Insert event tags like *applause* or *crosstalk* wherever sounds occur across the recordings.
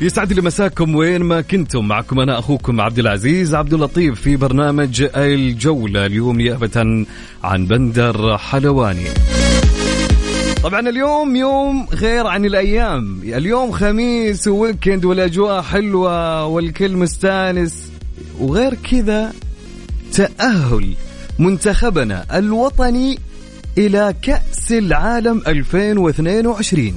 يسعد لي مساكم وين ما كنتم معكم أنا أخوكم عبد العزيز عبد اللطيف في برنامج الجولة اليوم نيابة عن بندر حلواني. طبعا اليوم يوم غير عن الأيام، اليوم خميس وويكند والأجواء حلوة والكل مستانس وغير كذا تأهل منتخبنا الوطني إلى كأس العالم 2022.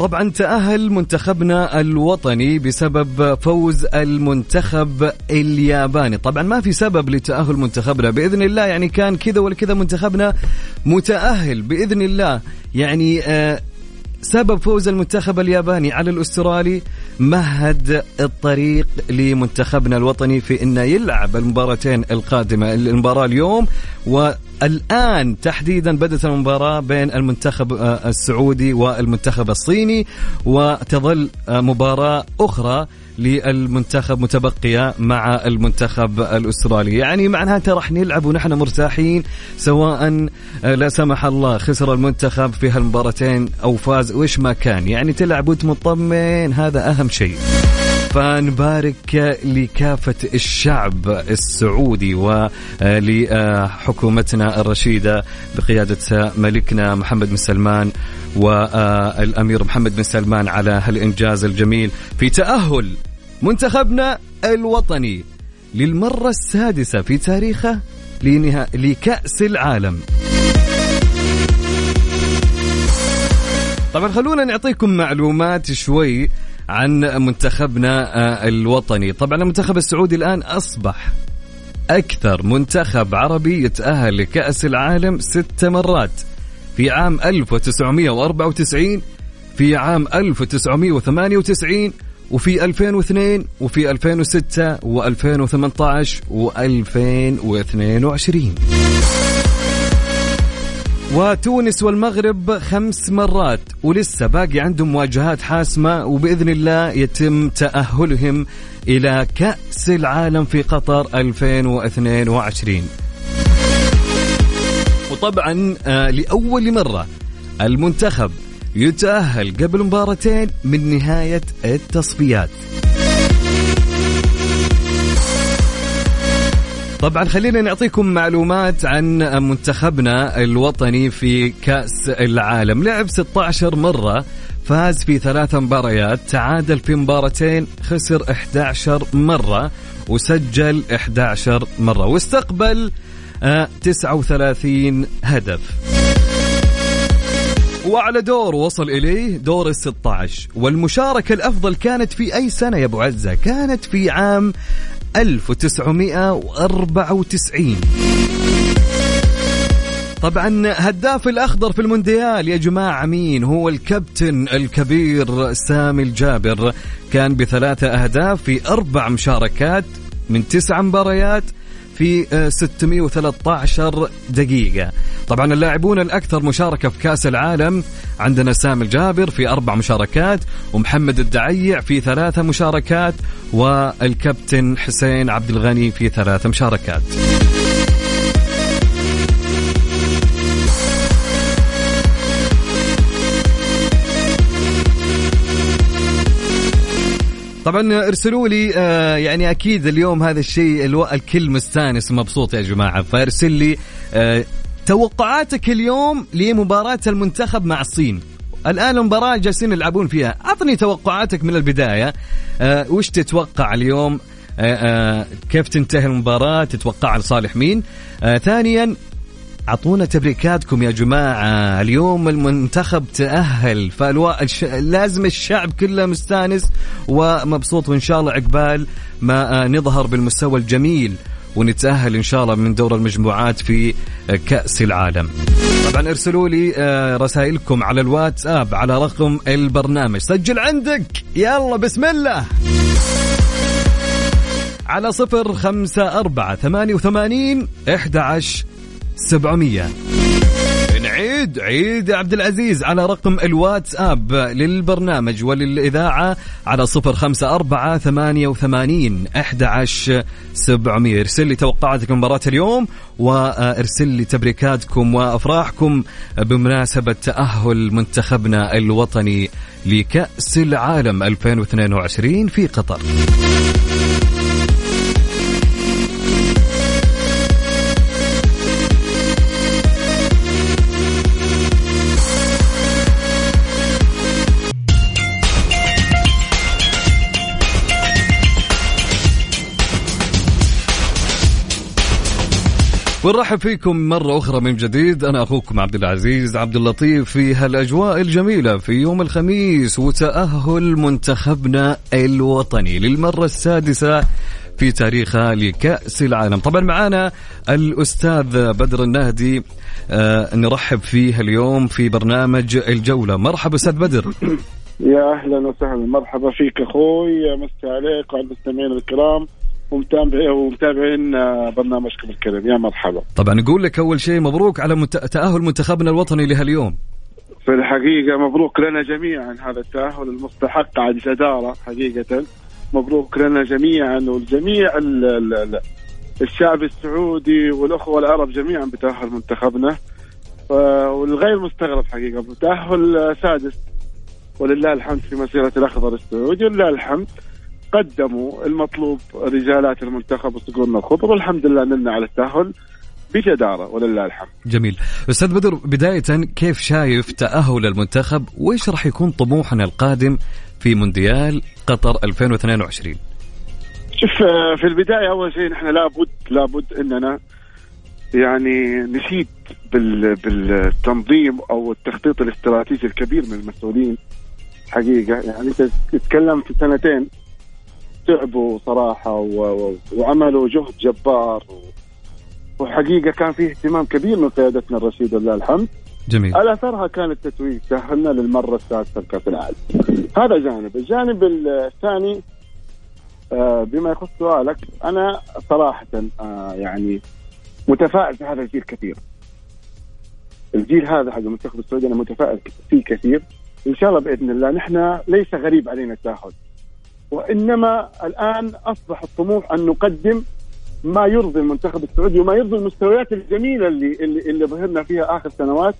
طبعا تأهل منتخبنا الوطني بسبب فوز المنتخب الياباني. طبعا ما في سبب لتأهل منتخبنا. بإذن الله يعني كان كذا ولا كذا منتخبنا متأهل. بإذن الله يعني آه سبب فوز المنتخب الياباني على الأسترالي مهد الطريق لمنتخبنا الوطني في انه يلعب المباراتين القادمة المباراة اليوم والآن تحديدا بدأت المباراة بين المنتخب آه، السعودي والمنتخب الصيني وتظل آه، مباراة أخرى للمنتخب متبقية مع المنتخب الأسترالي. يعني معناتها راح نلعب ونحن مرتاحين سواء آه، لا سمح الله خسر المنتخب في هالمباراتين أو فاز وش ما كان. يعني تلعب وأنت مطمن هذا أهم شيء. فنبارك لكافة الشعب السعودي ولحكومتنا الرشيدة بقيادة ملكنا محمد بن سلمان والأمير محمد بن سلمان على هالإنجاز الجميل في تأهل منتخبنا الوطني للمرة السادسة في تاريخه. لكأس العالم طبعا خلونا نعطيكم معلومات شوي عن منتخبنا آه، الوطني. طبعا المنتخب السعودي الآن أصبح أكثر منتخب عربي يتأهل لكأس العالم ست مرات. في عام 1994 في عام 1998 وفي 2002 وفي 2006 و2018 و2022 وتونس والمغرب خمس مرات ولسه باقي عندهم مواجهات حاسمة وبإذن الله يتم تأهلهم إلى كأس العالم في قطر 2022 وطبعا آه، لأول مرة المنتخب يتأهل قبل مباراتين من نهاية التصفيات. طبعا خلينا نعطيكم معلومات عن منتخبنا الوطني في كأس العالم. لعب 16 مرة فاز في ثلاث مباريات تعادل في مباراتين خسر 11 مرة وسجل 11 مرة واستقبل 39 هدف. وعلى دور وصل إليه دور ال 16 والمشاركة الأفضل كانت في أي سنة يا أبو عزة؟ كانت في عام 1994 طبعا هداف الأخضر في المونديال يا جماعة مين؟ هو الكابتن الكبير سامي الجابر. كان بثلاثة أهداف في أربع مشاركات من تسع مباريات في 613 دقيقة. طبعا اللاعبون الأكثر مشاركة في كأس العالم عندنا سامي الجابر في أربع مشاركات ومحمد الدعيع في ثلاثة مشاركات والكابتن حسين عبد الغني في ثلاثة مشاركات. طبعا ارسلوا لي آه يعني أكيد اليوم هذا الشيء. الكل مستانس ومبسوط يا جماعة. فارسل لي آه توقعاتك اليوم لمباراة المنتخب مع الصين. الآن المباراه جالسين يلعبون فيها. أعطني توقعاتك من البداية. آه وش تتوقع اليوم؟ آه آه كيف تنتهي المباراة؟ تتوقع لصالح مين؟ آه ثانيا أعطونا تبريكاتكم يا جماعة. اليوم المنتخب تأهل فالوا الش... لازم الشعب كله مستانس ومبسوط وإن شاء الله عقبال ما نظهر بالمستوى الجميل ونتأهل إن شاء الله من دور المجموعات في كأس العالم. طبعا ارسلوا لي رسائلكم على الواتساب على رقم البرنامج. سجل عندك! يلا بسم الله! على صفر خمسة أربعة ثمانية وثمانين إحدى عشر سبعمية. نعيد عيد عبد العزيز على رقم الواتساب للبرنامج وللإذاعة على صفر خمسة أربعة ثمانية وثمانين أحد سبعمية. ارسل لي توقعاتك مباراة اليوم وارسل لي تبريكاتكم وأفراحكم بمناسبة تأهل منتخبنا الوطني لكأس العالم 2022 في قطر. ونرحب فيكم مرة أخرى من جديد. أنا أخوكم عبد العزيز عبد اللطيف في هالأجواء الجميلة في يوم الخميس وتأهل منتخبنا الوطني للمرة السادسة في تاريخها لكأس العالم. طبعا معنا الأستاذ بدر النهدي. آه نرحب فيه اليوم في برنامج الجولة. مرحبا أستاذ بدر. يا أهلا وسهلا. مرحبا فيك أخوي مسي عليك وعلى المستمعين الكرام. ومتابعين ومتابعين برنامجكم الكريم. يا مرحبا. طبعا نقول لك أول شيء مبروك على مت... تأهل منتخبنا الوطني لهاليوم. في الحقيقة مبروك لنا جميعا هذا التأهل المستحق عن جداره حقيقة. مبروك لنا جميعا والجميع ال... ال... الشعب السعودي والأخوة العرب جميعا بتأهل منتخبنا. والغير مستغرب حقيقة تاهل سادس. ولله الحمد في مسيرة الأخضر السعودي ولله الحمد. قدموا المطلوب رجالات المنتخب وصقورنا الخضر والحمد لله نلنا على التأهل بجدارة ولله الحمد. جميل. أستاذ بدر بداية كيف شايف تأهل المنتخب؟ وإيش راح يكون طموحنا القادم في مونديال قطر 2022 شوف في البداية أول شيء نحن لابد لابد أننا يعني نشيد بال بالتنظيم أو التخطيط الاستراتيجي الكبير من المسؤولين. حقيقة يعني تتكلم في سنتين تعبوا صراحة و... وعملوا جهد جبار. و... وحقيقة كان في اهتمام كبير من قيادتنا الرشيد لله الحمد جميل. على أثرها كان التتويج تأهلنا للمرة السادسة لكأس العالم. هذا جانب. الجانب الثاني آه بما يخص سؤالك أنا صراحة آه يعني متفائل في هذا الجيل كثير. الجيل هذا حق المنتخب السعودي أنا متفائل فيه كثير. إن شاء الله بإذن الله نحن ليس غريب علينا التأهل. وإنما الآن أصبح الطموح أن نقدم ما يرضي المنتخب السعودي وما يرضي المستويات الجميلة اللي اللي, اللي ظهرنا فيها آخر سنوات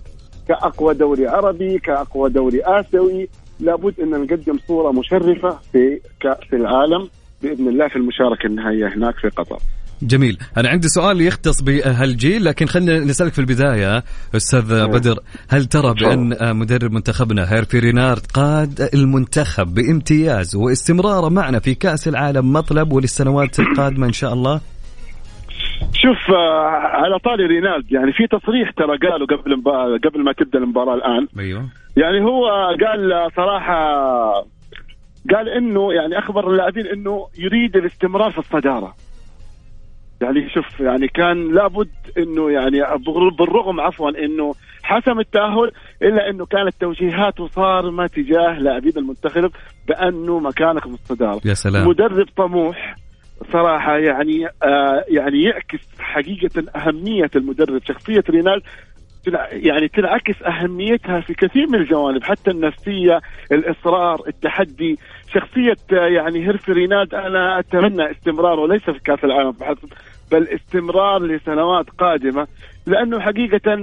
كأقوى دوري عربي كأقوى دوري آسيوي لابد أن نقدم صورة مشرفة في كاس العالم بإذن الله في المشاركة النهائية هناك في قطر. جميل. أنا عندي سؤال يختص بهالجيل لكن خلينا نسألك في البداية أستاذ بدر هل ترى بأن مدرب منتخبنا هيرفي رينارد قاد المنتخب بامتياز واستمراره معنا في كأس العالم مطلب وللسنوات القادمة إن شاء الله؟ شوف على طاري رينالد يعني في تصريح ترى قاله قبل قبل ما تبدأ المباراة الآن. أيوه. يعني هو قال صراحة قال إنه يعني أخبر اللاعبين إنه يريد الاستمرار في الصدارة. يعني شوف يعني كان لابد إنه يعني بالرغم عفوا إنه حسم التأهل إلا إنه كانت توجيهاته صارمة تجاه لاعبين المنتخب بأنه مكانك في الصداره يا سلام. مدرب طموح صراحة يعني آه يعني يعكس حقيقة أهمية المدرب شخصية رينالد يعني تنعكس أهميتها في كثير من الجوانب حتى النفسية الإصرار التحدي. شخصية يعني هيرفي رينالد أنا أتمنى استمراره ليس في كأس العالم فحسب بل استمرار لسنوات قادمة لأنه حقيقة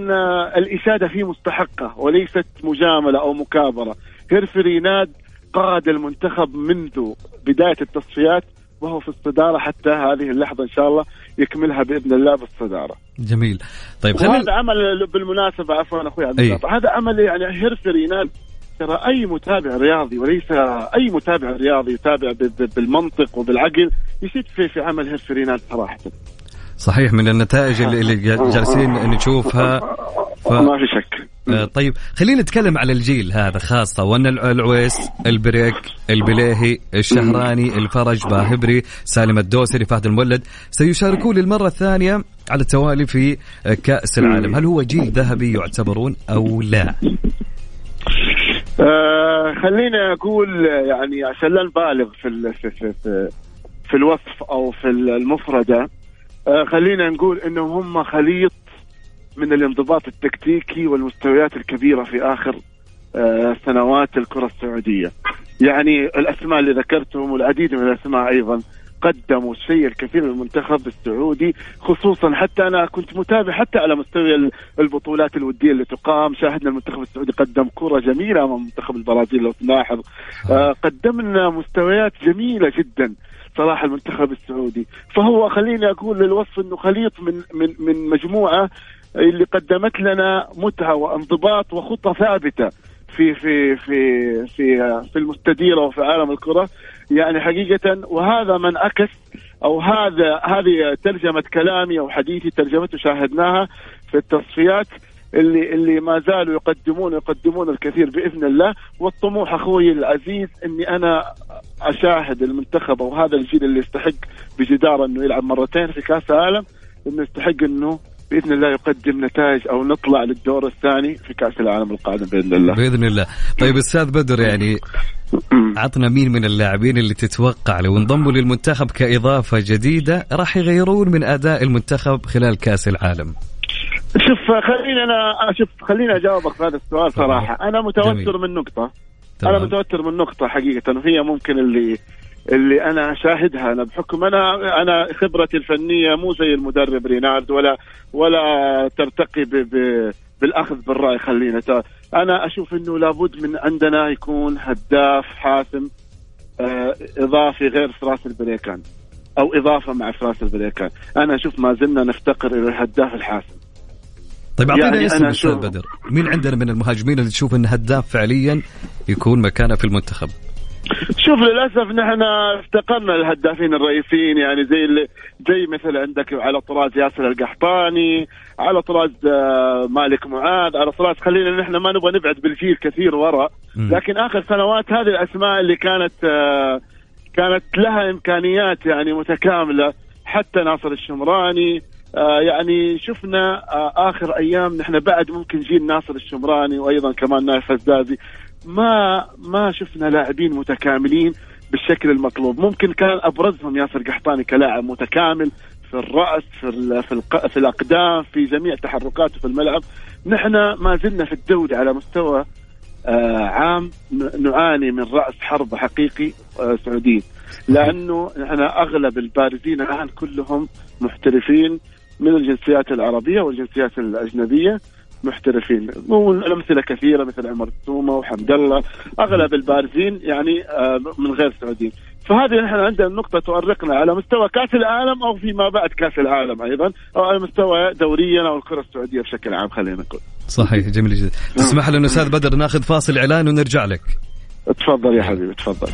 الاشاده فيه مستحقة وليست مجاملة أو مكابرة هيرفي رينالد قاد المنتخب منذ بداية التصفيات وهو في الصدارة حتى هذه اللحظة إن شاء الله يكملها بإذن الله بالصدارة. جميل طيب خلينا وهذا عمل بالمناسبة عفوا أخوي عبد أي. الجبار، هذا عمل يعني هرفر ينال ترى أي متابع رياضي وليس أي متابع رياضي يتابع بالمنطق وبالعقل يشد في في عمل هرفر ينال صراحة. صحيح من النتائج اللي, اللي جالسين نشوفها. ف... ما في شك. آه، طيب خلينا نتكلم على الجيل هذا خاصة وأن الع- العويس البريك البليهي الشهراني الفرج باهبري سالم الدوسري فهد المولد سيشاركون للمرة الثانية على التوالي في آه، كأس العالم. هل هو جيل ذهبي يعتبرون أو لا؟ آه خليني أقول يعني عشان لا نبالغ في ال- في في في, في الوصف أو في المفردة آه خلينا نقول إنهم هم خليط من الانضباط التكتيكي والمستويات الكبيرة في آخر آه سنوات الكرة السعودية. يعني الأسماء اللي ذكرتهم والعديد من الأسماء أيضا قدموا الشيء الكثير للمنتخب السعودي خصوصا حتى أنا كنت متابع حتى على مستوى ال- البطولات الودية اللي تقام. شاهدنا المنتخب السعودي قدم كرة جميلة أمام منتخب البرازيل لو تلاحظ. آه قدمنا مستويات جميلة جدا صراحة المنتخب السعودي. فهو خليني أقول للوصف إنه خليط من من من مجموعة اللي قدمت لنا متعة وانضباط وخطة ثابتة. في في في في في المستديره وفي عالم الكرة. يعني حقيقة وهذا من عكس أو هذا هذه ترجمة كلامي أو حديثي ترجمته شاهدناها في التصفيات اللي اللي ما زالوا يقدمون يقدمون الكثير بإذن الله. والطموح أخوي العزيز إني أنا أشاهد المنتخب أو هذا الجيل اللي يستحق بجدارة إنه يلعب مرتين في كأس العالم إنه يستحق إنه بإذن الله يقدم نتائج أو نطلع للدور الثاني في كأس العالم القادم بإذن الله. بإذن الله. طيب أستاذ بدر يعني عطنا مين من اللاعبين اللي تتوقع لو انضموا للمنتخب كإضافة جديدة راح يغيرون من أداء المنتخب خلال كأس العالم؟ شوف خليني أنا شوف خليني أجاوبك في هذا السؤال صراحة. أنا متوتر جميل. من نقطة. تمام. أنا متوتر من نقطة حقيقة. وهي ممكن اللي اللي أنا اشاهدها أنا بحكم أنا أنا خبرتي الفنية مو زي المدرب رينارد ولا ولا ترتقي ب ب بالأخذ بالرأي. خلينا أنا أشوف إنه لابد من عندنا يكون هداف حاسم آه إضافي غير فراس البريكان أو إضافة مع فراس البريكان. أنا أشوف ما زلنا نفتقر إلى الهداف الحاسم. طيب أعطينا يعني اسم شوف- بدر. مين عندنا من المهاجمين اللي تشوف أنه هداف فعليا يكون مكانه في المنتخب؟ شوف للأسف نحن افتقرنا الهدافين الرئيسيين يعني زي اللي زي مثل عندك على طراز ياسر القحطاني على طراز آه، مالك معاذ على طراز خلينا نحن ما نبغى نبعد بالجيل كثير ورا. لكن آخر سنوات هذه الأسماء اللي كانت آه، كانت لها إمكانيات يعني متكاملة حتى ناصر الشمراني آه يعني شفنا آه آخر أيام نحن بعد ممكن جيل ناصر الشمراني وأيضا كمان نايف الزازي ما ما شفنا لاعبين متكاملين بالشكل المطلوب. ممكن كان أبرزهم ياسر قحطاني كلاعب متكامل في الرأس في ال في, الق في الأقدام في جميع تحركاته في الملعب. نحن ما زلنا في الدوري على مستوى آه عام نعاني من رأس حرب حقيقي آه سعودي. لأنه نحن أغلب البارزين الآن كلهم محترفين من الجنسيات العربية والجنسيات الأجنبية. محترفين. والامثله كثيرة مثل عمر السومة وحمد الله أغلب البارزين يعني آه، من غير سعوديين. فهذه نحن عندنا نقطة تؤرقنا على مستوى كأس العالم أو فيما بعد كأس العالم أيضا أو على مستوى دوريا أو الكرة السعودية بشكل عام خلينا نقول. صحيح جميل جدا. تسمح لنا أستاذ بدر نأخذ فاصل إعلان ونرجع لك. تفضل يا حبيبي تفضل.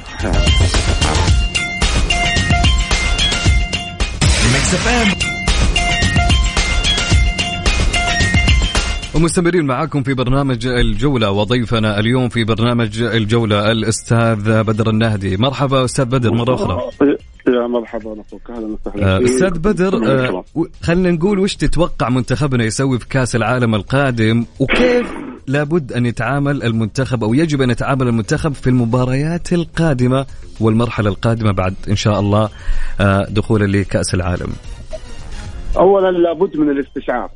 ومستمرين معاكم في برنامج الجولة وضيفنا اليوم في برنامج الجولة الأستاذ بدر النهدي. مرحبا أستاذ بدر مرة أخرى. يا مرحبا أخوك. أهلا وسهلا. آه، فيك. أستاذ بدر آه، خلينا نقول وش تتوقع منتخبنا يسوي في كأس العالم القادم؟ وكيف لابد أن يتعامل المنتخب أو يجب أن يتعامل المنتخب في المباريات القادمة والمرحلة القادمة بعد إن شاء الله آه، دخولا لكأس العالم؟ اولا لابد من الاستشعار.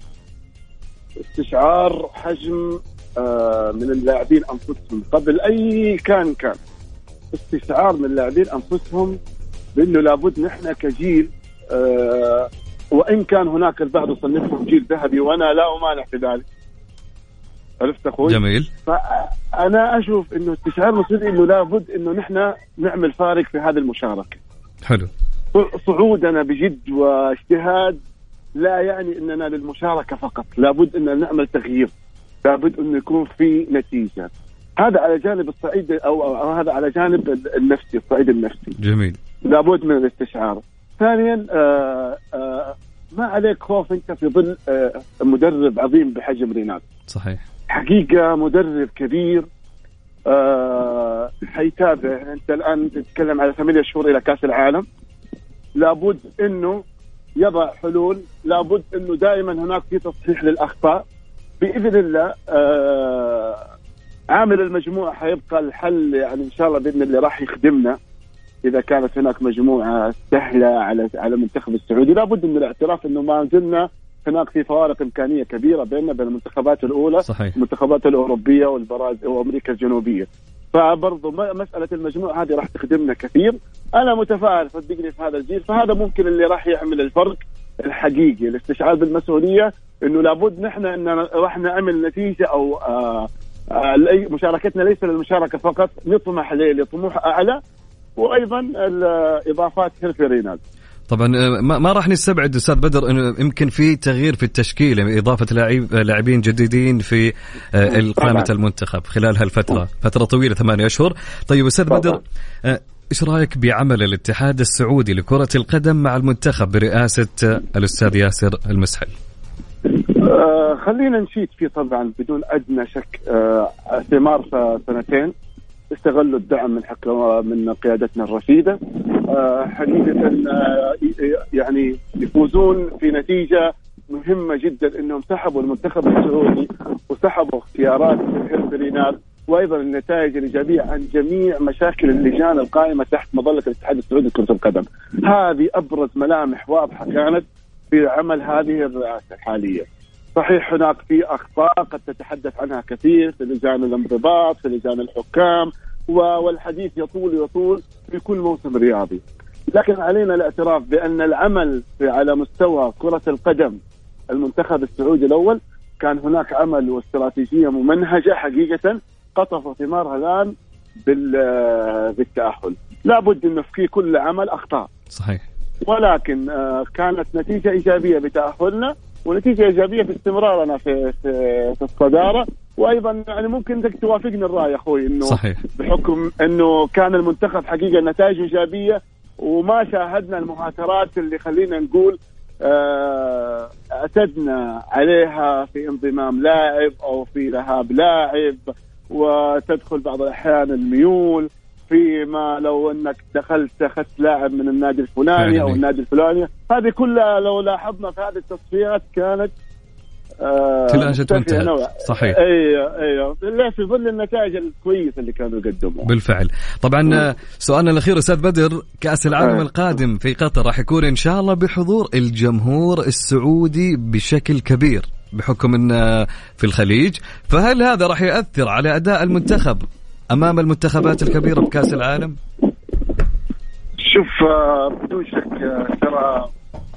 استشعار حجم آه، من اللاعبين أنفسهم. قبل أي كان كان استشعار من اللاعبين أنفسهم بأنه لابد نحن كجيل آه، وإن كان هناك البعض يصنفهم جيل ذهبي وأنا لا امانع في ذلك عرفت أخوي؟ جميل. فأنا أشوف إنه استشعار المسؤوليه إنه لابد إنه نحن نعمل فارق في هذه المشاركة. حلو. صعودنا بجد واجتهاد لا يعني إننا للمشاركة فقط. لابد إن نعمل تغيير. لابد انه يكون في نتيجة. هذا على جانب الصعيد أو, هذا على جانب النفسي الصعيد النفسي. جميل. لابد من الاستشعار. ثانيا آه آه ما عليك خوف أنت في ظل آه مدرب عظيم بحجم رينالدو صحيح. حقيقة مدرب كبير حيتابع أنت الآن تتكلم على ثمانية شهور إلى كأس العالم. لابد إنه يضع حلول. لابد أنه دائما هناك في تصحيح للأخطاء. بإذن الله آه عامل المجموعة حيبقى الحل يعني إن شاء الله بإذن الله راح يخدمنا. إذا كانت هناك مجموعة سهلة على على المنتخب السعودي لابد من الاعتراف أنه ما زلنا هناك في فوارق إمكانية كبيرة بيننا بين المنتخبات الأولى صحيح. المنتخبات الأوروبية والبراز وأمريكا الجنوبية. فبرضه مسألة المجموعه هذه راح تخدمنا كثير. أنا متفائل صدقني في هذا الجيل فهذا ممكن اللي راح يعمل الفرق الحقيقي الاستشعار بالمسؤولية إنه لابد نحن إن راح نعمل نتيجة أو آه آه مشاركتنا ليس للمشاركة فقط نطمح لطموح أعلى وأيضا الإضافات هيرفي رينالدو طبعا آه، ما, راح نستبعد أستاذ بدر إنه يمكن في تغيير في التشكيله إضافة لاعب لاعبين جديدين في آه، قائمة المنتخب خلال هالفترة فترة طويلة ثمانية أشهر. طيب أستاذ بدر آه، إيش رأيك بعمل الاتحاد السعودي لكرة القدم مع المنتخب برئاسة الأستاذ ياسر المسحل؟ آه خلينا نشيد فيه طبعا بدون أدنى شك آه ثمار سنتين. استغلوا الدعم من حكم من قيادتنا الرشيدة آه حقيقة آه يعني يفوزون في نتيجة مهمة جدا إنهم سحبوا المنتخب السعودي وسحبوا اختيارات الهربرينال وأيضا النتائج الإيجابية عن جميع مشاكل اللجان القائمة تحت مظلة الاتحاد السعودي لكرة القدم. هذه أبرز ملامح واضحة كانت في عمل هذه الرئاسة الحاليه. صحيح هناك في أخطاء قد تتحدث عنها كثير في لجان الانضباط في لجان الحكام والحديث يطول يطول في كل موسم رياضي. لكن علينا الاعتراف بأن العمل على مستوى كرة القدم المنتخب السعودي الأول كان هناك عمل واستراتيجية ممنهجة حقيقة قطف ثمارها الآن بالتأهل. لابد انه في كل عمل أخطاء. صحيح. ولكن آه، كانت نتيجة إيجابية بتأهلنا ونتيجة إيجابية في استمرارنا في في, في الصدارة. وأيضا يعني ممكن انك توافقني الرأي أخوي إنه صحيح. بحكم إنه كان المنتخب حقيقة نتائج إيجابية وما شاهدنا المهاترات اللي خلينا نقول آه، اعتدنا عليها في انضمام لاعب أو في ذهاب لاعب وتدخل بعض الأحيان الميول. فيما لو أنك دخلت أخذت لاعب من النادي الفلاني أو النادي الفلاني. هذه كلها لو لاحظنا في هذه التصفيات كانت آه تلاشت وانتهت صحيح. أيوه أيوه في ظل النتائج الكويسه اللي كانوا يقدموها. بالفعل. طبعا سؤالنا الأخير أستاذ بدر كأس العالم أه. القادم في قطر راح يكون إن شاء الله بحضور الجمهور السعودي بشكل كبير بحكم انه في الخليج. فهل هذا راح ياثر على أداء المنتخب؟ أمام المنتخبات الكبيرة بكأس العالم؟ شوف آه، بدون شك آه، ترى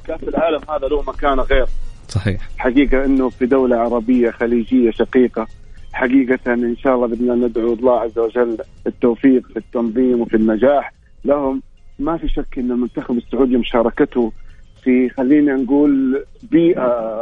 كأس العالم هذا له مكانه غير. صحيح. حقيقة إنه في دولة عربية خليجية شقيقة حقيقة إن شاء الله الله ندعو الله عز وجل التوفيق في التنظيم وفي النجاح. لهم ما في شك إن المنتخب السعودي مشاركته في خلينا نقول بيئة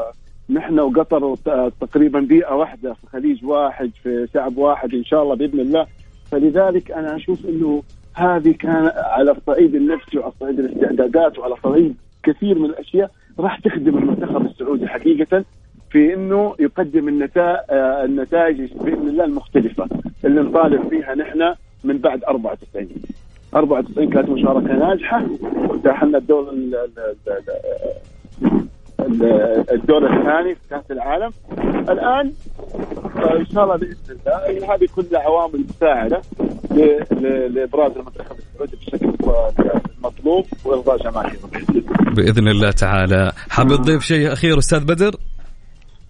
نحن وقطر تقريبا بيئة واحدة في خليج واحد في شعب واحد إن شاء الله بإذن الله فلذلك أنا أشوف إنه هذه كان على الصعيد النفسي وعلى صعيد الاستعدادات وعلى صعيد كثير من الأشياء راح تخدم المنتخب السعودي حقيقة في إنه يقدم النتائج النتائج بإذن الله المختلفة اللي نطالب فيها نحن من بعد 94 94 كانت مشاركة ناجحة وتاهلنا الدور الدور الثاني في كأس العالم. الآن آه، إن شاء الله بإذن الله هذه كلها عوامل مساعدة لإبراز المنتخب السعودي بشكل المطلوب وارضاء جماهيره. بإذن الله تعالى. حابب تضيف شيء أخير أستاذ بدر؟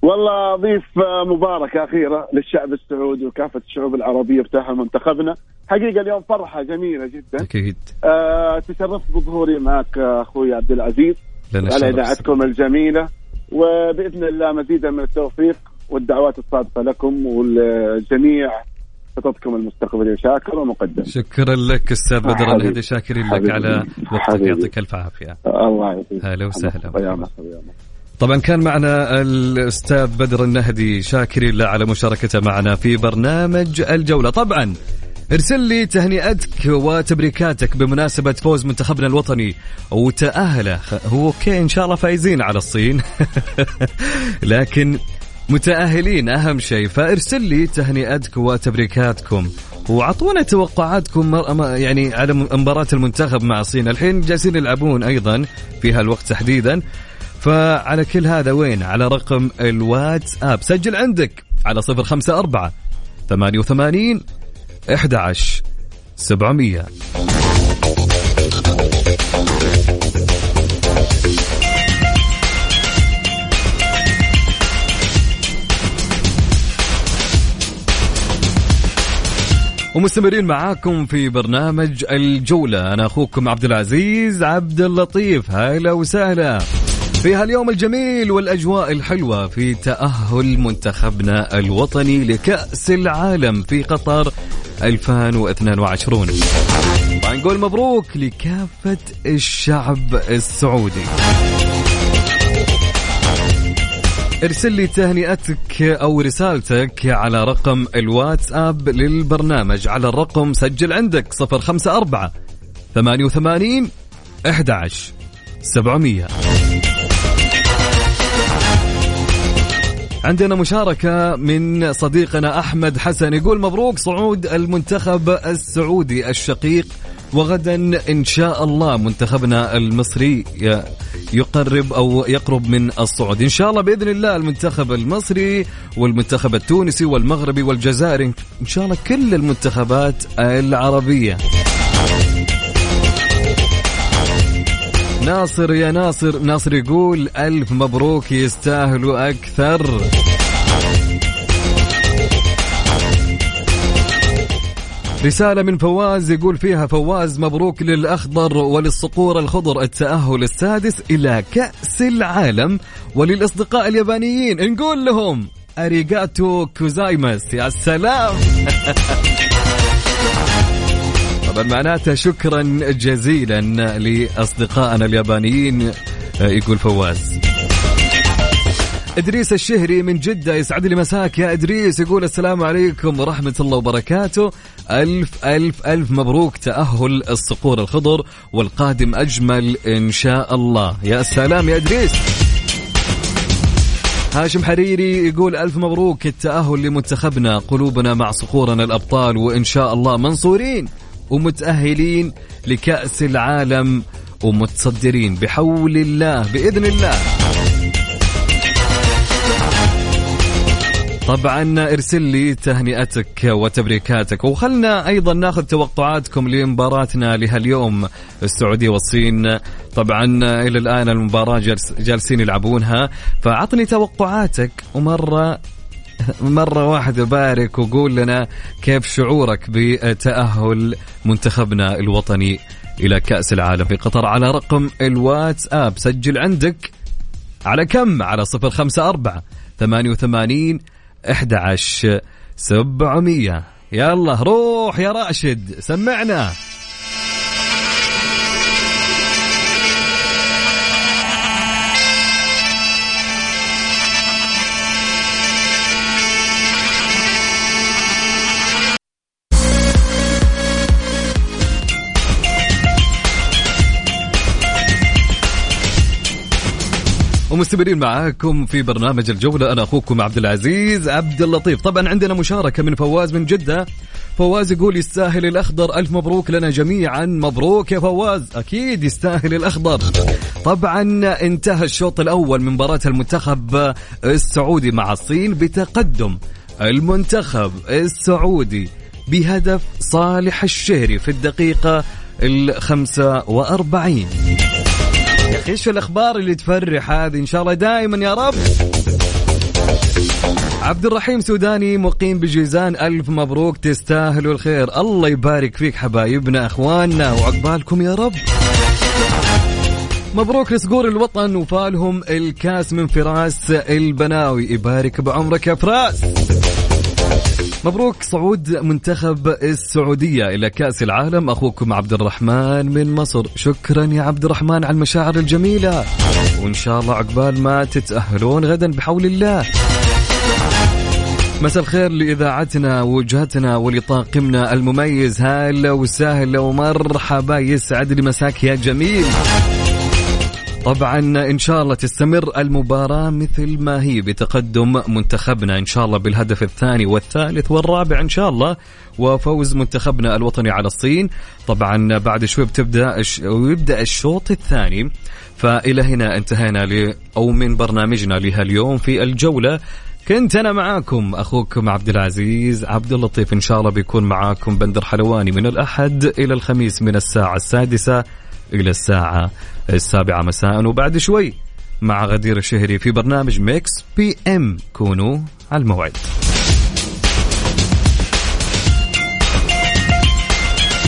والله أضيف مباركة أخيرة للشعب السعودي وكافة الشعوب العربية بتأهل منتخبنا. حقيقة اليوم فرحة جميلة جدا. أكيد. آه تشرفت بظهوري معك أخوي عبد العزيز. على اذاعتكم الجميلة وبإذن الله مزيدا من التوفيق والدعوات الصادقة لكم والجميع خططكم المستقبلية شاكر ومقدم شكرا لك أستاذ بدر الهدي شاكرين لك حبيبي. على وقتك. يعطيك ألف عافية الله يعطيك هلا وسهلا. طبعا كان معنا الأستاذ بدر النهدي شاكرين له على مشاركته معنا في برنامج الجولة طبعا ارسل لي تهنئتك وتبريكاتك بمناسبة فوز منتخبنا الوطني. وتأهله. هو okay إن شاء الله فايزين على الصين. *laughs* لكن متأهلين أهم شيء. فارسل لي تهنئتك وتبريكاتكم. وعطونا توقعاتكم يعني على مباراة المنتخب مع الصين. الحين جالسين يلعبون أيضا في هالوقت تحديدا. فعلى كل هذا وين؟ على رقم الواتساب. سجل عندك على صفر خمسة أربعة ثمانية وثمانين إحدى عشر سبعمية. ومستمرين معاكم في برنامج الجولة. أنا أخوكم عبد العزيز عبد اللطيف. هلا وسهلا. في هاليوم الجميل والأجواء الحلوة في تأهل منتخبنا الوطني لكأس العالم في قطر. 2022 طبعا نقول مبروك لكافة الشعب السعودي. ارسل لي تهنئتك أو رسالتك على رقم الواتساب للبرنامج. على الرقم سجل عندك 054 88 11 700 عندنا مشاركة من صديقنا أحمد حسن. يقول مبروك صعود المنتخب السعودي الشقيق وغدا إن شاء الله منتخبنا المصري يقرب أو يقرب من الصعود. إن شاء الله بإذن الله المنتخب المصري والمنتخب التونسي والمغربي والجزائري إن شاء الله كل المنتخبات العربية. ناصر يا ناصر. ناصر يقول ألف مبروك يستاهلوا أكثر. رسالة من فواز يقول فيها فواز مبروك للأخضر وللصقور الخضر. التأهل السادس إلى كأس العالم وللأصدقاء اليابانيين. نقول لهم ありがとうございます يا سلام. *laughs* طبعا معناتها شكرا جزيلا لأصدقائنا اليابانيين يقول فواز. إدريس الشهري من جدة يسعد لي مساك يا إدريس. يقول السلام عليكم ورحمة الله وبركاته. ألف ألف ألف مبروك تأهل الصقور الخضر والقادم أجمل إن شاء الله. يا سلام يا إدريس. هاشم حريري يقول ألف مبروك التأهل لمنتخبنا قلوبنا مع صقورنا الأبطال وإن شاء الله منصورين. ومتأهلين لكأس العالم ومتصدرين بحول الله بإذن الله. طبعا ارسل لي تهنئتك وتبريكاتك. وخلنا أيضا ناخذ توقعاتكم لمباراتنا لهاليوم. السعودية والصين طبعا إلى الآن المباراة جالس جالسين يلعبونها. فأعطني توقعاتك ومرة مرة واحدة بارك وقول لنا كيف شعورك بتأهل منتخبنا الوطني إلى كأس العالم في قطر على رقم الواتساب. سجل عندك على كم؟ على صفر خمسة أربعة ثمانية وثمانين أحد عشر سبعمية. يلا روح يا راشد سمعنا. ومستمرين معاكم في برنامج الجولة أنا أخوكم عبد العزيز عبد اللطيف. طبعا عندنا مشاركة من فواز من جدة. فواز يقول يستاهل الأخضر ألف مبروك لنا جميعا. مبروك يا فواز أكيد يستاهل الأخضر. طبعا انتهى الشوط الأول من مباراة المنتخب السعودي مع الصين بتقدم المنتخب السعودي بهدف صالح الشهري في الدقيقة الخمسة وأربعين. إيش الأخبار اللي تفرح هذه؟ إن شاء الله دائما يا رب. عبد الرحيم سوداني مقيم بجيزان ألف مبروك تستاهلوا الخير. الله يبارك فيك حبايبنا أخواننا وعقبالكم يا رب. مبروك لصقور الوطن وفالهم الكاس من فراس البناوي. يبارك بعمرك يا فراس. مبروك صعود منتخب السعودية إلى كأس العالم. أخوكم عبد الرحمن من مصر. شكرا يا عبد الرحمن على المشاعر الجميلة. وإن شاء الله عقبال ما تتأهلون غدا بحول الله. مساء الخير لإذاعتنا ووجهتنا ولطاقمنا المميز. هلا وسهلا ومرحبا. يسعد لي مساك يا جميل. طبعا إن شاء الله تستمر المباراة مثل ما هي بتقدم منتخبنا. إن شاء الله بالهدف الثاني والثالث والرابع إن شاء الله وفوز منتخبنا الوطني على الصين. طبعا بعد شوي بتبدأ ويبدأ الشوط الثاني. فإلى هنا انتهينا ل أو من برنامجنا لهاليوم في الجولة. كنت أنا معاكم أخوكم عبد العزيز عبد اللطيف. إن شاء الله بيكون معاكم بندر حلواني من الأحد إلى الخميس من الساعة السادسة. إلى الساعة السابعة مساء. وبعد شوي مع غدير الشهري في برنامج Mix PM. كونوا على الموعد.